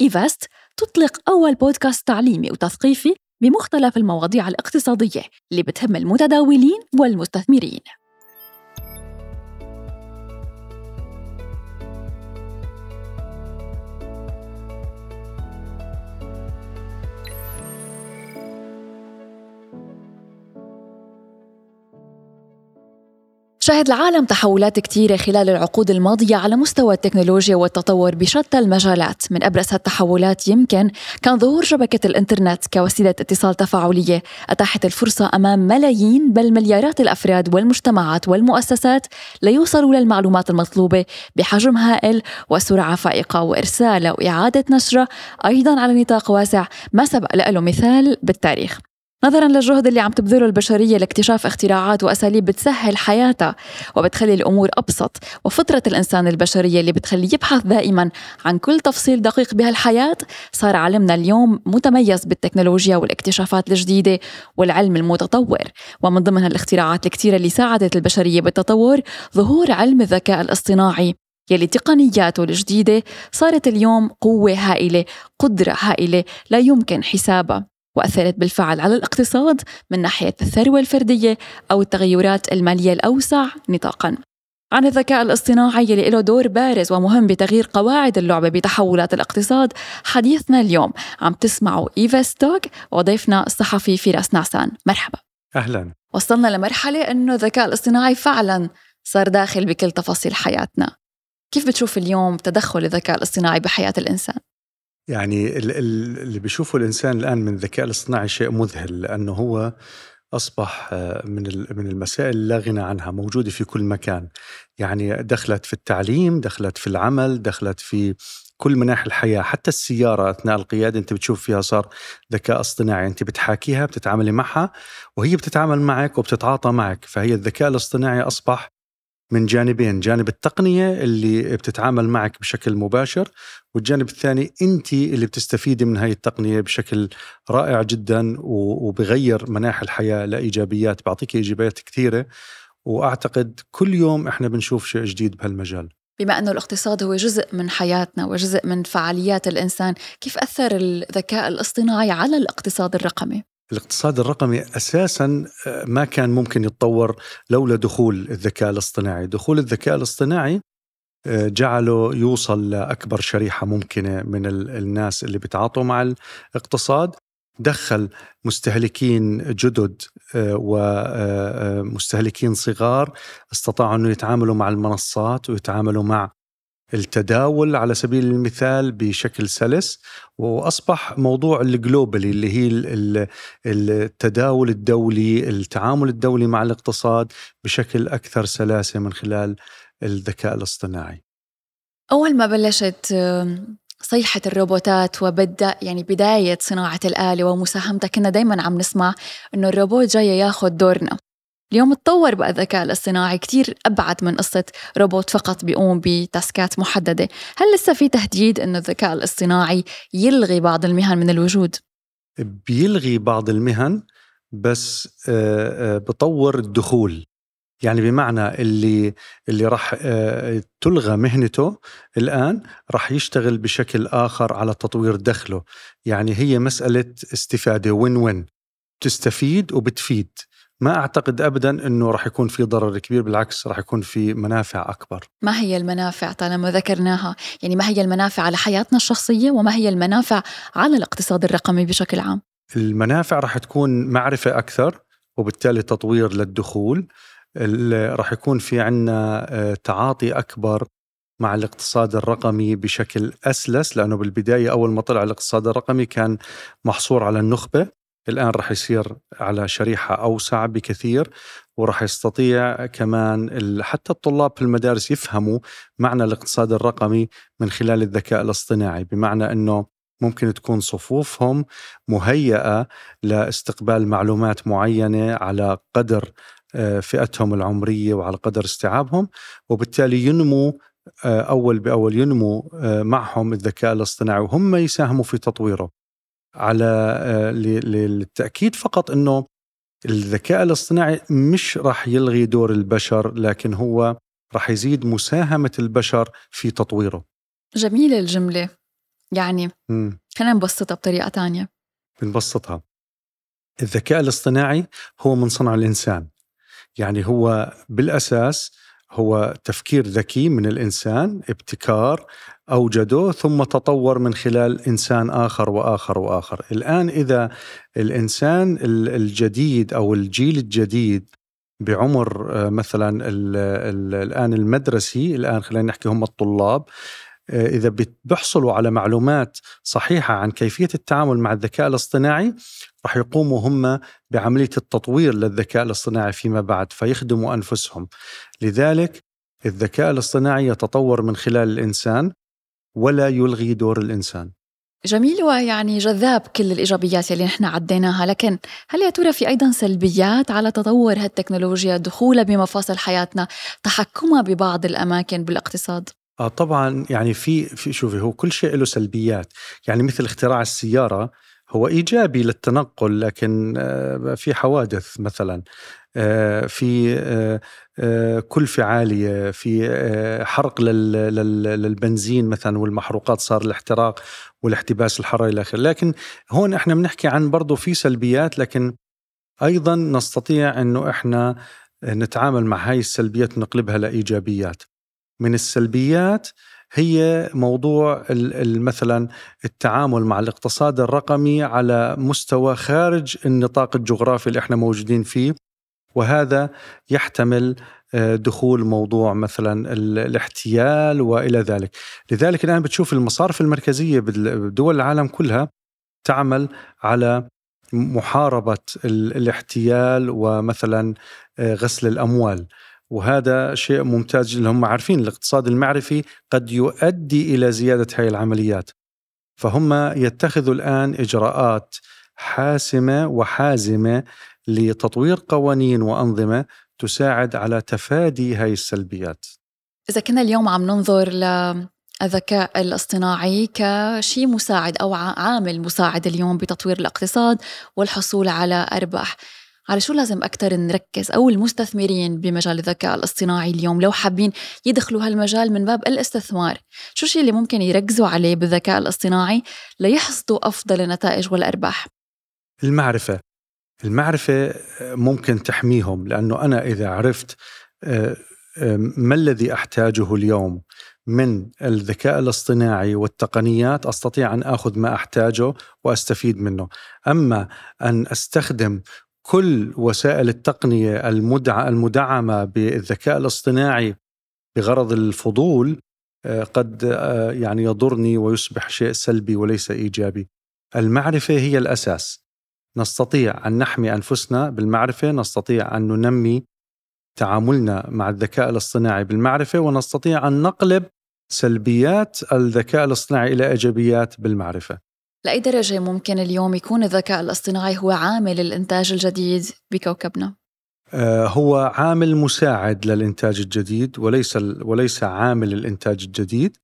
إيفاست تطلق أول بودكاست تعليمي وتثقيفي بمختلف المواضيع الاقتصادية اللي بتهم المتداولين والمستثمرين. شهد العالم تحولات كثيرة خلال العقود الماضية على مستوى التكنولوجيا والتطور بشتى المجالات. من أبرز هالتحولات يمكن كان ظهور شبكة الإنترنت كوسيلة اتصال تفاعلية. أتاحت الفرصة أمام ملايين بل مليارات الأفراد والمجتمعات والمؤسسات ليوصلوا للمعلومات المطلوبة بحجم هائل وسرعة فائقة. وإرسال وإعادة نشرة أيضا على نطاق واسع. ما سبق له مثال بالتاريخ. نظرا للجهد اللي عم تبذله البشرية لاكتشاف اختراعات وأساليب بتسهل حياتها وبتخلي الأمور أبسط وفطرة الإنسان البشرية اللي بتخليه يبحث دائما عن كل تفصيل دقيق بهالحياة صار علمنا اليوم متميز بالتكنولوجيا والاكتشافات الجديدة والعلم المتطور. ومن ضمن هالاختراعات الكثيره اللي ساعدت البشرية بالتطور ظهور علم الذكاء الاصطناعي يلي تقنياته الجديدة صارت اليوم قوة هائلة قدرة هائلة لا يمكن حسابها. وأثرت بالفعل على الاقتصاد من ناحية الثروة الفردية أو التغيرات المالية الأوسع نطاقاً. عن الذكاء الاصطناعي يلي له دور بارز ومهم بتغيير قواعد اللعبة بتحولات الاقتصاد حديثنا اليوم عم تسمعوا إيفا ستوك وضيفنا الصحفي فراس نعسان. مرحبا. أهلا. وصلنا لمرحلة أنه الذكاء الاصطناعي فعلا صار داخل بكل تفاصيل حياتنا. كيف بتشوف اليوم تدخل الذكاء الاصطناعي بحياة الإنسان؟ يعني اللي بيشوفه الإنسان الآن من الذكاء الاصطناعي شيء مذهل لأنه هو أصبح آه، من من المسائل لا غنى عنها موجودة في كل مكان. يعني دخلت في التعليم دخلت في العمل دخلت في كل مناحي الحياة حتى السيارة أثناء القيادة أنت بتشوف فيها صار ذكاء اصطناعي أنت بتحاكيها بتتعاملي معها وهي بتتعامل معك وبتتعاطى معك. فهي الذكاء الاصطناعي أصبح من جانبين جانب التقنية اللي بتتعامل معك بشكل مباشر والجانب الثاني أنت اللي بتستفيدي من هاي التقنية بشكل رائع جدا وبغير مناحي الحياة لإيجابيات بعطيك إيجابيات كثيرة وأعتقد كل يوم إحنا بنشوف شيء جديد بهالمجال بما أنه الاقتصاد هو جزء من حياتنا وجزء من فعاليات الإنسان كيف أثر الذكاء الاصطناعي على الاقتصاد الرقمي؟ الاقتصاد الرقمي أساسا آه، ما كان ممكن يتطور لولا دخول الذكاء الاصطناعي، دخول الذكاء الاصطناعي آه، جعله يوصل لأكبر شريحة ممكنة من الناس اللي بيتعاطوا مع الاقتصاد. دخل مستهلكين جدد آه، ومستهلكين صغار استطاعوا إنه يتعاملوا مع المنصات ويتعاملوا مع التداول على سبيل المثال بشكل سلس وأصبح موضوع الجلوبالي اللي هي التداول الدولي التعامل الدولي مع الاقتصاد بشكل أكثر سلاسة من خلال الذكاء الاصطناعي. أول ما بلشت صيحة الروبوتات وبدأ يعني بداية صناعة الآلة ومساهمتها كنا دايما عم نسمع إنه الروبوت جاي ياخذ دورنا. اليوم تطور بقى الذكاء الاصطناعي كتير أبعد من قصة روبوت فقط بيقوم بتاسكات محددة. هل لسه في تهديد أنه الذكاء الاصطناعي يلغي بعض المهن من الوجود؟ بيلغي بعض المهن بس بطور الدخول. يعني بمعنى اللي اللي راح تلغى مهنته الآن راح يشتغل بشكل آخر على تطوير دخله. يعني هي مسألة استفادة وين وين تستفيد وبتفيد. ما أعتقد ابدا إنه راح يكون في ضرر كبير بالعكس راح يكون في منافع أكبر. ما هي المنافع طالما ذكرناها؟ يعني ما هي المنافع على حياتنا الشخصية وما هي المنافع على الاقتصاد الرقمي بشكل عام؟ المنافع راح تكون معرفة أكثر وبالتالي تطوير للدخول. راح يكون في عنا آه، تعاطي أكبر مع الاقتصاد الرقمي بشكل أسلس لأنه بالبداية أول ما طلع الاقتصاد الرقمي كان محصور على النخبة. الآن رح يصير على شريحة أوسع بكثير ورح يستطيع كمان حتى الطلاب في المدارس يفهموا معنى الاقتصاد الرقمي من خلال الذكاء الاصطناعي. بمعنى أنه ممكن تكون صفوفهم مهيئة لاستقبال معلومات معينة على قدر آه، فئتهم العمرية وعلى قدر استيعابهم وبالتالي ينمو آه، أول بأول ينمو آه، معهم الذكاء الاصطناعي وهم يساهموا في تطويره. على آه، للتأكيد فقط إنه الذكاء الاصطناعي مش راح يلغي دور البشر لكن هو راح يزيد مساهمة البشر في تطويره. جميلة الجملة. يعني خلينا نبسطها بطريقة تانية. بنبسطها. الذكاء الاصطناعي هو من صنع الإنسان. يعني هو بالأساس هو تفكير ذكي من الإنسان ابتكار أوجده ثم تطور من خلال إنسان آخر وآخر وآخر. الآن إذا الإنسان الجديد أو الجيل الجديد بعمر آه، مثلا الآن المدرسي الآن خلينا نحكي هم الطلاب إذا بيحصلوا على معلومات صحيحة عن كيفية التعامل مع الذكاء الاصطناعي راح يقوموا هم بعملية التطوير للذكاء الاصطناعي فيما بعد فيخدموا أنفسهم. لذلك الذكاء الاصطناعي يتطور من خلال الإنسان ولا يلغي دور الإنسان. جميل ويعني جذاب كل الإيجابيات اللي نحن عديناها. لكن هل يا ترى في أيضا سلبيات على تطور هالتكنولوجيا؟ دخولها بمفاصل حياتنا تحكمها ببعض الأماكن بالاقتصاد؟ آه طبعا يعني في في شوفي هو كل شيء له سلبيات يعني مثل اختراع السيارة هو إيجابي للتنقل لكن آه في حوادث مثلا آه في آه، آه، كلفة عالية في آه، حرق للبنزين مثلا والمحروقات صار الاحتراق والاحتباس الحراري إلى آخره، لكن هون إحنا بنحكي عن برضه في سلبيات لكن أيضا نستطيع إنه إحنا نتعامل مع هاي السلبيات ونقلبها لإيجابيات. من السلبيات هي موضوع مثلا التعامل مع الاقتصاد الرقمي على مستوى خارج النطاق الجغرافي اللي إحنا موجودين فيه وهذا يحتمل آه، دخول موضوع مثلا الاحتيال وإلى ذلك، لذلك الآن بتشوف المصارف المركزية بدول العالم كلها تعمل على محاربة الاحتيال ومثلا آه، غسل الأموال. وهذا شيء ممتاز اللي هم عارفين الاقتصاد المعرفي قد يؤدي إلى زيادة هذه العمليات. فهم يتخذوا الآن إجراءات حاسمة وحازمة لتطوير قوانين وأنظمة تساعد على تفادي هاي السلبيات. إذا كنا اليوم عم ننظر للذكاء الاصطناعي كشيء مساعد أو عامل مساعد اليوم بتطوير الاقتصاد والحصول على أرباح، على شو لازم أكثر نركز؟ أو المستثمرين بمجال الذكاء الاصطناعي اليوم لو حابين يدخلوا هالمجال من باب الاستثمار شو الشيء اللي ممكن يركزوا عليه بالذكاء الاصطناعي ليحصدوا أفضل النتائج والأرباح؟ المعرفة. المعرفة ممكن تحميهم لأنه أنا إذا عرفت آه، آه، ما الذي أحتاجه اليوم من الذكاء الاصطناعي والتقنيات أستطيع أن آخذ ما أحتاجه وأستفيد منه، أما أن أستخدم كل وسائل التقنية المدعمة بالذكاء الاصطناعي بغرض الفضول آه، قد يعني يضرني ويصبح شيء سلبي وليس إيجابي. المعرفة هي الأساس. نستطيع أن نحمي أنفسنا بالمعرفة، نستطيع أن ننمي تعاملنا مع الذكاء الاصطناعي بالمعرفة ونستطيع أن نقلب سلبيات الذكاء الاصطناعي إلى إيجابيات بالمعرفة. لأي درجة ممكن اليوم يكون الذكاء الاصطناعي هو عامل الإنتاج الجديد بكوكبنا؟ آه، هو عامل مساعد للإنتاج الجديد وليس وليس عامل الإنتاج الجديد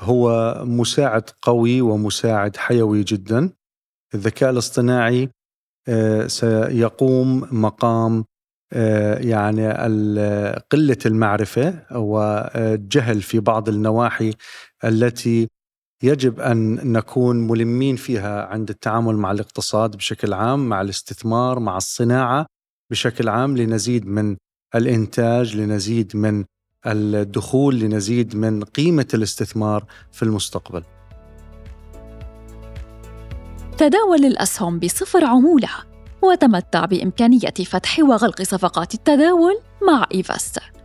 هو مساعد قوي ومساعد حيوي جدا الذكاء الاصطناعي آه، سيقوم مقام آه، يعني قلة المعرفة والجهل في بعض النواحي التي يجب أن نكون ملمين فيها عند التعامل مع الاقتصاد بشكل عام مع الاستثمار مع الصناعة بشكل عام لنزيد من الإنتاج لنزيد من الدخول لنزيد من قيمة الاستثمار في المستقبل. تداول الأسهم بصفر عمولة وتمتع بإمكانية فتح وغلق صفقات التداول مع إيفاستا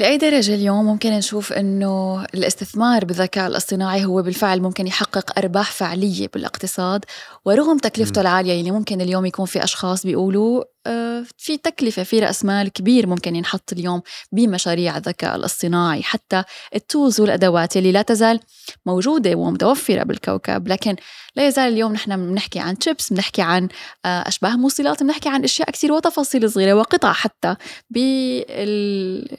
لأي درجة اليوم ممكن نشوف إنه الاستثمار بالذكاء الاصطناعي هو بالفعل ممكن يحقق أرباح فعلية بالاقتصاد ورغم تكلفته العالية اللي ممكن اليوم يكون في أشخاص بيقولوا في تكلفة في رأس مال كبير ممكن ينحط اليوم بمشاريع الذكاء الاصطناعي. حتى التوز والأدوات اللي لا تزال موجودة ومتوفرة بالكوكب. لكن لا يزال اليوم نحن بنحكي عن شيبس بنحكي عن آه، أشباه موصلات بنحكي عن أشياء كثير وتفاصيل صغيرة وقطع. حتى بال...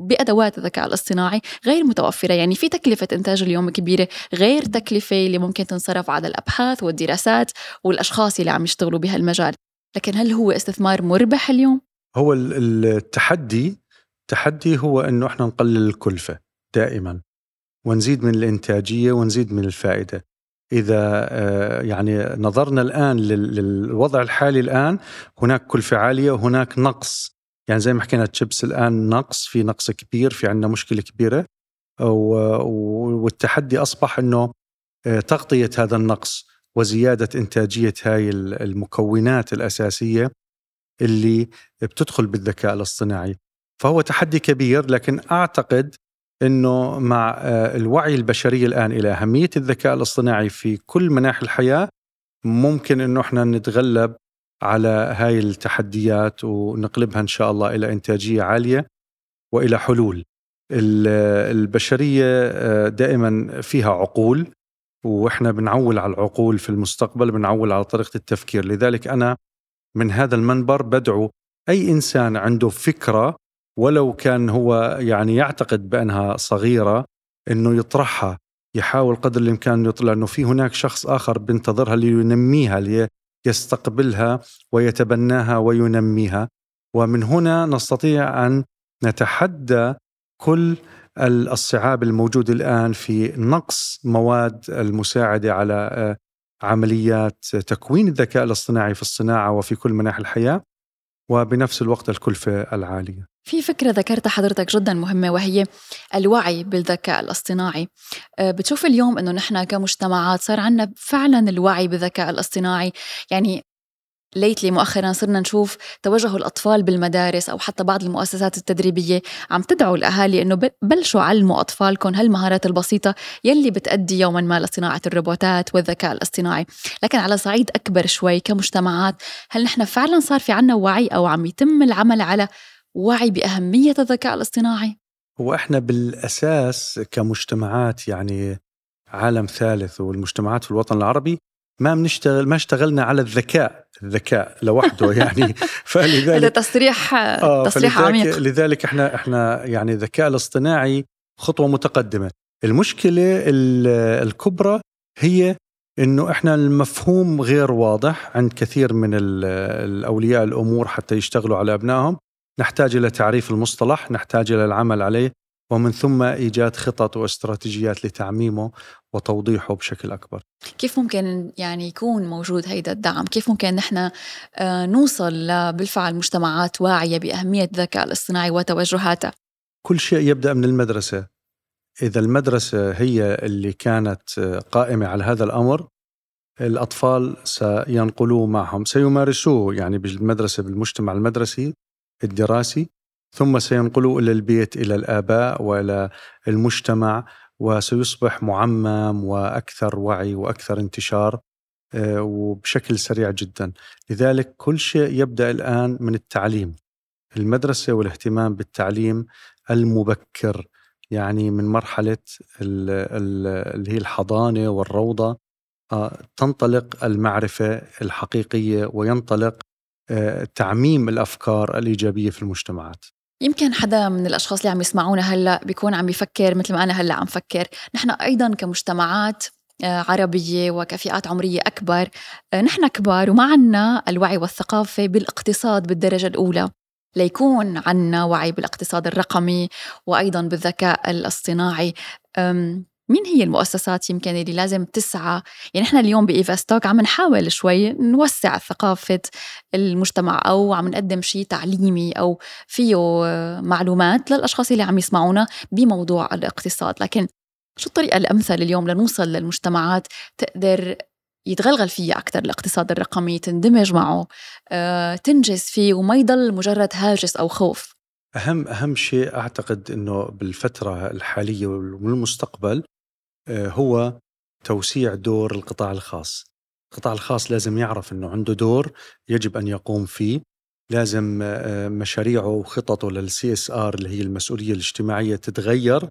بأدوات الذكاء الاصطناعي غير متوفرة. يعني في تكلفة إنتاج اليوم كبيرة غير تكلفة اللي ممكن تنصرف على الأبحاث والدراسات والأشخاص اللي عم يشتغلوا بهالمجال. لكن هل هو استثمار مربح اليوم؟ هو التحدي التحدي هو إنه إحنا نقلل الكلفة دائما ونزيد من الإنتاجية ونزيد من الفائدة. إذا آه، يعني نظرنا الآن للوضع الحالي الآن هناك كلفة عالية وهناك نقص يعني زي ما حكينا تشيبس الآن نقص في نقص كبير في عندنا مشكلة كبيرة والتحدي أصبح إنه آه، تغطية هذا النقص وزيادة إنتاجية هاي المكونات الأساسية اللي بتدخل بالذكاء الاصطناعي فهو تحدي كبير لكن أعتقد إنه مع آه، الوعي البشري الآن إلى أهمية الذكاء الاصطناعي في كل مناحي الحياة ممكن إنه إحنا نتغلب على هاي التحديات ونقلبها إن شاء الله إلى إنتاجية عالية وإلى حلول. البشرية آه، دائما فيها عقول وإحنا بنعول على العقول في المستقبل بنعول على طريقة التفكير، لذلك أنا من هذا المنبر بدعو أي إنسان عنده فكرة ولو كان هو يعني يعتقد بأنها صغيرة إنه يطرحها يحاول قدر الإمكان يطلع انه في هناك شخص آخر بينتظرها لينميها ليستقبلها ويتبناها وينميها. ومن هنا نستطيع أن نتحدى كل الصعاب الموجود الآن في نقص مواد المساعدة على آه، عمليات تكوين الذكاء الاصطناعي في الصناعة وفي كل مناحي الحياة وبنفس الوقت الكلفه العالية. في فكرة ذكرتها حضرتك جدا مهمة وهي الوعي بالذكاء الاصطناعي آه، بتشوف اليوم أنه نحن كمجتمعات صار عندنا فعلا الوعي بالذكاء الاصطناعي يعني ليتلي مؤخرا صرنا نشوف توجه الأطفال بالمدارس أو حتى بعض المؤسسات التدريبية عم تدعو الأهالي إنه بلشوا علموا أطفالكم هالمهارات البسيطة يلي بتأدي يوما ما لصناعه الروبوتات والذكاء الاصطناعي، لكن على صعيد أكبر شوي كمجتمعات هل نحن فعلا صار في عنا وعي أو عم يتم العمل على وعي بأهمية الذكاء الاصطناعي؟ هو إحنا بالأساس كمجتمعات يعني عالم ثالث والمجتمعات في الوطن العربي ما بنشتغل ما اشتغلنا على الذكاء. الذكاء لوحده يعني. فلذلك هذا تصريح آه تصريح عميق. لذلك إحنا إحنا يعني الذكاء الاصطناعي خطوة متقدمة. المشكلة الكبرى هي إنه إحنا المفهوم غير واضح عند كثير من الأولياء الأمور حتى يشتغلوا على أبنائهم. نحتاج إلى تعريف المصطلح نحتاج إلى العمل عليه. ومن ثم إيجاد خطط واستراتيجيات لتعميمه وتوضيحه بشكل أكبر. كيف ممكن يعني يكون موجود هيدا الدعم؟ كيف ممكن نحن آه، نوصل بالفعل مجتمعات واعية بأهمية الذكاء الاصطناعي وتوجهاته؟ كل شيء يبدأ من المدرسة. إذا المدرسة هي اللي كانت قائمة على هذا الأمر الأطفال سينقلوه معهم، سيمارسوه يعني بالمدرسة بالمجتمع المدرسي الدراسي ثم سينقلوا إلى البيت إلى الآباء وإلى المجتمع وسيصبح معمم وأكثر وعي وأكثر انتشار آه، وبشكل سريع جدا. لذلك كل شيء يبدأ الآن من التعليم. المدرسة والاهتمام بالتعليم المبكر يعني من مرحلة اللي هي الحضانة والروضة آه، تنطلق المعرفة الحقيقية وينطلق آه، تعميم الأفكار الإيجابية في المجتمعات. يمكن حدا من الأشخاص اللي عم يسمعونا هلأ بيكون عم يفكر مثل ما أنا هلأ عم فكر. نحن أيضا كمجتمعات آه، عربية وكفئات عمرية أكبر آه، نحن كبار وما عنا الوعي والثقافة بالاقتصاد بالدرجة الأولى. ليكون عنا وعي بالاقتصاد الرقمي وأيضا بالذكاء الاصطناعي. مين هي المؤسسات يمكن اللي لازم تسعى؟ يعني إحنا اليوم بايفاستوك عم نحاول شوي نوسع ثقافة المجتمع أو عم نقدم شيء تعليمي أو فيه معلومات للأشخاص اللي عم يسمعونا بموضوع الاقتصاد. لكن شو الطريقة الأمثل اليوم لنوصل للمجتمعات تقدر يتغلغل فيها أكثر الاقتصاد الرقمي تندمج معه آه، تنجز فيه وما يضل مجرد هاجس أو خوف. أهم أهم شيء أعتقد أنه بالفترة الحالية والمستقبل هو توسيع دور القطاع الخاص. القطاع الخاص لازم يعرف أنه عنده دور يجب أن يقوم فيه. لازم آه، مشاريعه وخططه لل CSR اللي هي المسؤولية الاجتماعية تتغير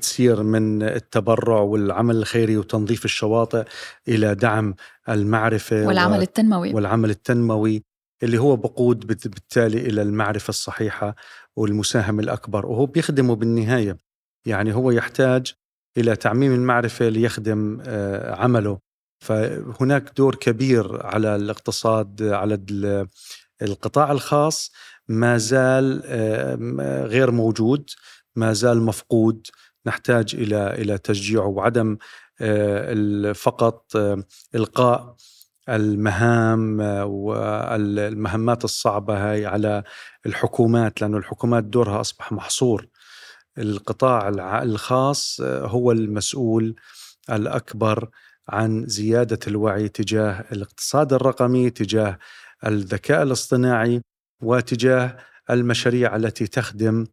تصير من التبرع والعمل الخيري وتنظيف الشواطئ إلى دعم المعرفة والعمل التنموي. والعمل التنموي اللي هو بقود بالتالي إلى المعرفة الصحيحة والمساهمه الأكبر. وهو بيخدمه بالنهاية. يعني هو يحتاج إلى تعميم المعرفة ليخدم آه، عمله. فهناك دور كبير على الاقتصاد على القطاع الخاص. ما زال آه، غير موجود ما زال مفقود. نحتاج إلى إلى تشجيعه وعدم فقط إلقاء المهام والمهمات الصعبة هاي على الحكومات لأنه الحكومات دورها أصبح محصور. القطاع الخاص هو المسؤول الأكبر عن زيادة الوعي تجاه الاقتصاد الرقمي تجاه الذكاء الاصطناعي وتجاه المشاريع التي تخدم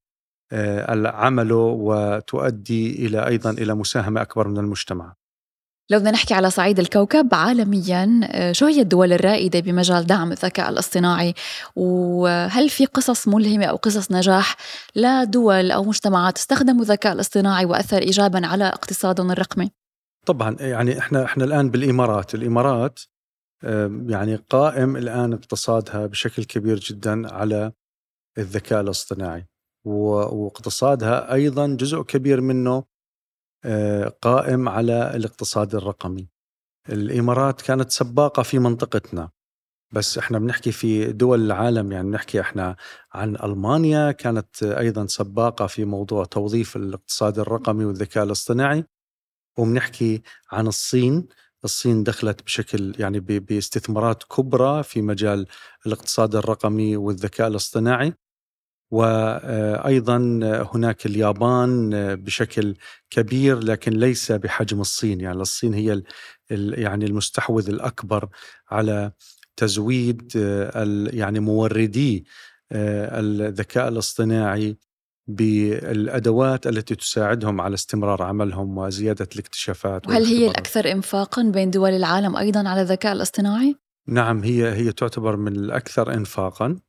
عمله وتؤدي إلى أيضا إلى مساهمة أكبر من المجتمع. لو بدنا نحكي على صعيد الكوكب عالميا آه، شو هي الدول الرائدة بمجال دعم الذكاء الاصطناعي وهل في قصص ملهمة أو قصص نجاح لدول أو مجتمعات استخدموا الذكاء الاصطناعي وأثر إيجابا على اقتصادهم الرقمي؟ طبعا يعني إحنا إحنا الآن بالإمارات، الإمارات يعني قائم الآن اقتصادها بشكل كبير جدا على الذكاء الاصطناعي واقتصادها أيضا جزء كبير منه آه، قائم على الاقتصاد الرقمي. الإمارات كانت سباقة في منطقتنا. بس إحنا بنحكي في دول العالم يعني بنحكي إحنا عن ألمانيا كانت أيضا سباقة في موضوع توظيف الاقتصاد الرقمي والذكاء الاصطناعي. وبنحكي عن الصين. الصين دخلت بشكل يعني باستثمارات كبرى في مجال الاقتصاد الرقمي والذكاء الاصطناعي. وأيضا هناك اليابان بشكل كبير لكن ليس بحجم الصين. يعني الصين هي يعني المستحوذ الأكبر على تزويد يعني موردي الذكاء الاصطناعي بالأدوات التي تساعدهم على استمرار عملهم وزيادة الاكتشافات وهل هي الأكثر انفاقا بين دول العالم أيضا على الذكاء الاصطناعي؟ نعم هي هي تعتبر من الأكثر انفاقا. آه،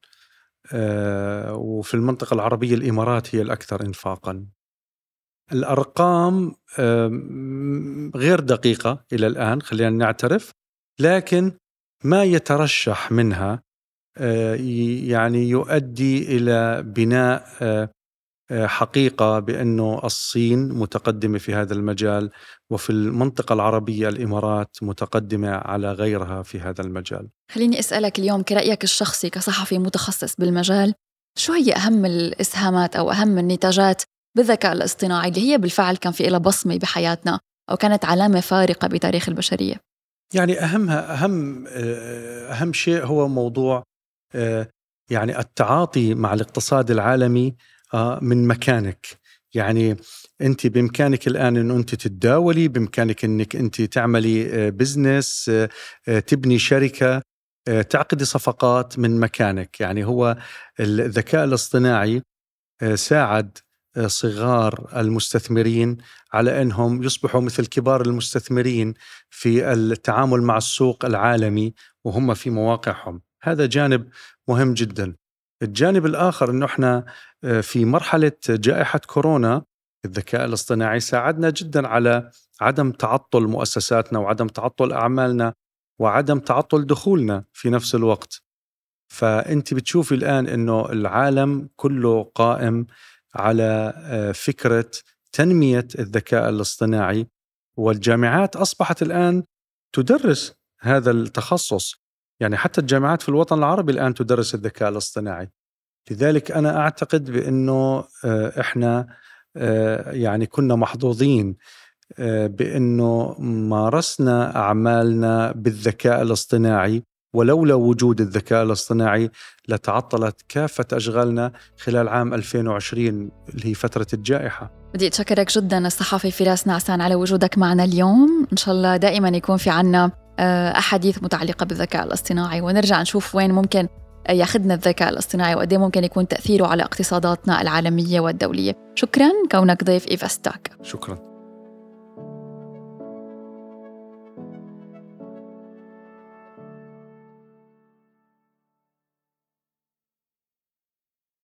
وفي المنطقة العربية الإمارات هي الأكثر إنفاقا. الأرقام غير دقيقة إلى الآن خلينا نعترف لكن ما يترشح منها آه، يعني يؤدي إلى بناء آه، حقيقة بأنه الصين متقدمة في هذا المجال وفي المنطقة العربية الإمارات متقدمة على غيرها في هذا المجال. خليني أسألك اليوم كرأيك الشخصي كصحفي متخصص بالمجال، شو هي أهم الإسهامات أو أهم النتاجات بالذكاء الاصطناعي اللي هي بالفعل كان في لها بصمة بحياتنا أو كانت علامة فارقة بتاريخ البشرية؟ يعني أهمها أهم أهم شيء هو موضوع يعني التعاطي مع الاقتصاد العالمي آه، من مكانك. يعني أنت بإمكانك الآن انه أنت تتداولي بإمكانك إنك أنت تعملي بزنس آه، آه، تبني شركة تعقدي صفقات من مكانك. يعني هو الذكاء الاصطناعي ساعد صغار المستثمرين على أنهم يصبحوا مثل كبار المستثمرين في التعامل مع السوق العالمي وهم في مواقعهم. هذا جانب مهم جدا. الجانب الآخر إنه إحنا آه، في مرحلة جائحة كورونا الذكاء الاصطناعي ساعدنا جدا على عدم تعطل مؤسساتنا وعدم تعطل أعمالنا وعدم تعطل دخولنا في نفس الوقت. فأنت بتشوفي الآن إنه العالم كله قائم على آه، فكرة تنمية الذكاء الاصطناعي والجامعات أصبحت الآن تدرس هذا التخصص يعني حتى الجامعات في الوطن العربي الآن تدرس الذكاء الاصطناعي. لذلك أنا أعتقد بأنه آه، إحنا آه، يعني كنا محظوظين آه، بأنه مارسنا أعمالنا بالذكاء الاصطناعي ولولا وجود الذكاء الاصطناعي لتعطلت كافة أشغالنا خلال عام 2020 اللي هي فترة الجائحة. بدي أتشكرك جدا الصحفي فراس نعسان على وجودك معنا اليوم. إن شاء الله دائما يكون في عنا أحاديث متعلقة بالذكاء الاصطناعي. ونرجع نشوف وين ممكن ياخذنا الذكاء الاصطناعي وقديه ممكن يكون تأثيره على اقتصاداتنا العالمية والدولية. شكرا كونك ضيف إيفا ستاك. شكرا.